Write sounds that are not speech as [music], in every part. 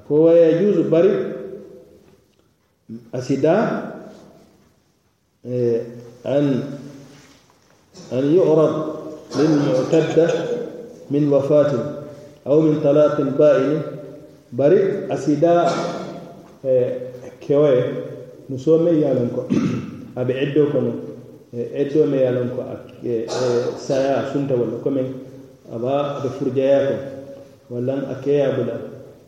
kowa ya juzu bari asida eh, an an yu'rad lil mu'tadda min wafatin aw min talaqin ba'ini bari asida eh, kewe muso me yalan ko [coughs] abe eddo ko non eh, eddo me yalan ko eh, eh, saya sunta wala ko men aba de furjaya ko wala akeya bulan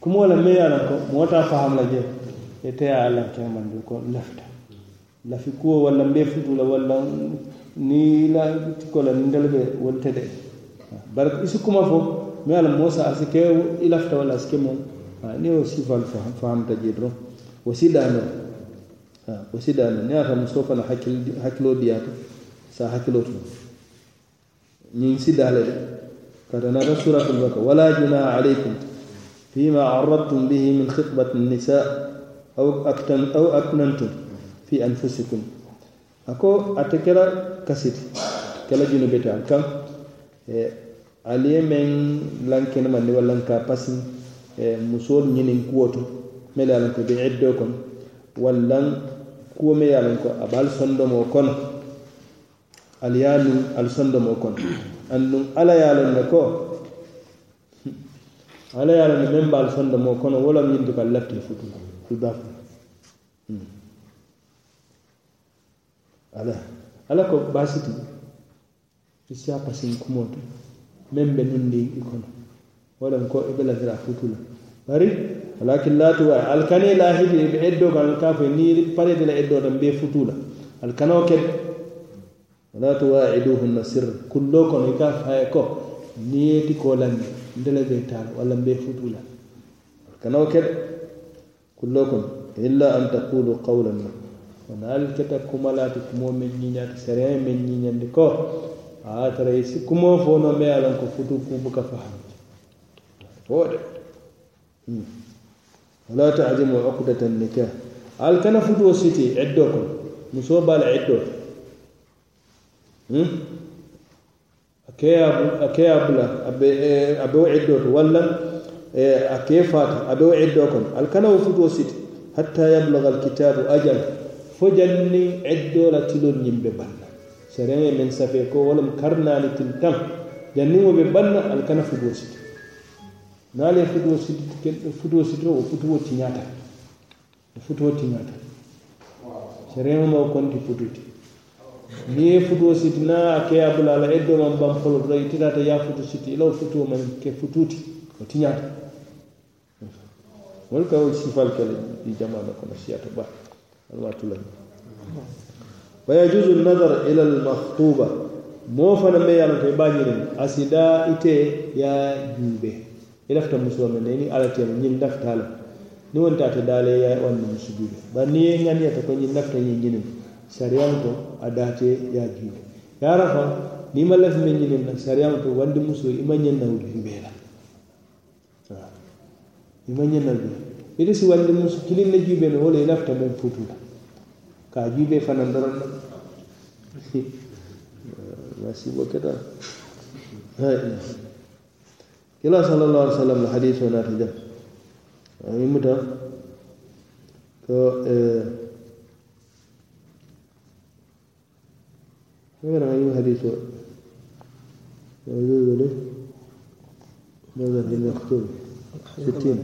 kumoo la meyaran ko moo taa faham la jee ete a lankeŋ man du ko lafita lafi kuo walla mbee futu la walla ni la tiko la ndel be wolte de bari ko isi kuma fo mi ala moo sa asi ke i lafita walla asi ke moom ni o sifal fahamta jee doron wasi daano wasi daano ni ata musoo fana hakkiloo diyaata sa hakkiloo tun ñiŋ si daale de kata nata suratul baka wala junaha alaykum فيما عرضتم به من خطبة النساء أو, أكتن أو أكننتم في أنفسكم أكو أتكرا كسيت كلا جنوبية عنكم علي من لنكنا من نوال لنكا باسن مصور نينين كوتو ملا لنكو بعدوكم ولن كو ميا لنكو أبال صندوم وكون أليانو ألصندوم وكون أنو ألا يالنكو ala ye alani meŋ baalu fonda moo kono wo lam yindi ka lati futu fulbaafu hmm. ala ala ko baasiti isiya pasiŋ kumoo to meŋ be nundi i kono wo lam ko i e be lafira futu la bari walakin la tuwa alkanee lahidi i e be eddoo kaŋ ka fo ni pare de la eddoo tan be futu la alkanoo ke wala tuwaiduhunna sirra kulloo kono i ka faye ko niyeeti koo lanni ndele be taala walla mbe futula kanawo keɗa kullo kon illa an taqulu qawlan ma wona al keta kumalaati kumo men ñiñaati sérin men ñiñandi ko a tara si kumo fo no me alan ko futu buka fahamde wode hmm. wala tajimu uqdata nikah al kana futuo siti eddo kon musoo bala eddo hmm? a keya bula a bewo e, iddo to walla e, a ke fata a bewo iddo kon alkana wo futuo siti hatta yablaga alkitabu ajal fo janni iddola tilol ñimɓe balla sarin e min safe ko wala mo karnani til tan janni woɓe balla alkana futuo siti naale futuo siti keɗɗo futuo siti o futuo tiñata o futuo tiñata sarin o ma konti fututi ñee futuo siti na a ke a bula la eddomam bam folo to itinata ya futu siti ilaw futuo man ke futuuti o tiñata wol ka wol sifal kele di jamana kono siyata ba alma tula wa yajuzu nadar ila al makhtuba mo fana me yalla tay e bañire asida ite ya jube ilafta e musulman men ni ala tem ñin daftala ni wonta ta dale ya wonni musulman ba ni ngani e ya ta ko ñin dafta ñin ñinim sariyam to a date ya diwo ya rafa ni ma lafi men ñinin na sariyam to wandi muso ima ñanna wudi mbeela ima ñanna wudi ite si wandi muso kilin na jube no wala inafta mum futula ka jube fana ndoron na masi bo keta kila sallallahu alaihi wasallam hadith wa natajam imuta ko eh وين غيو حديث يجوز له ماذا للمقتول ستين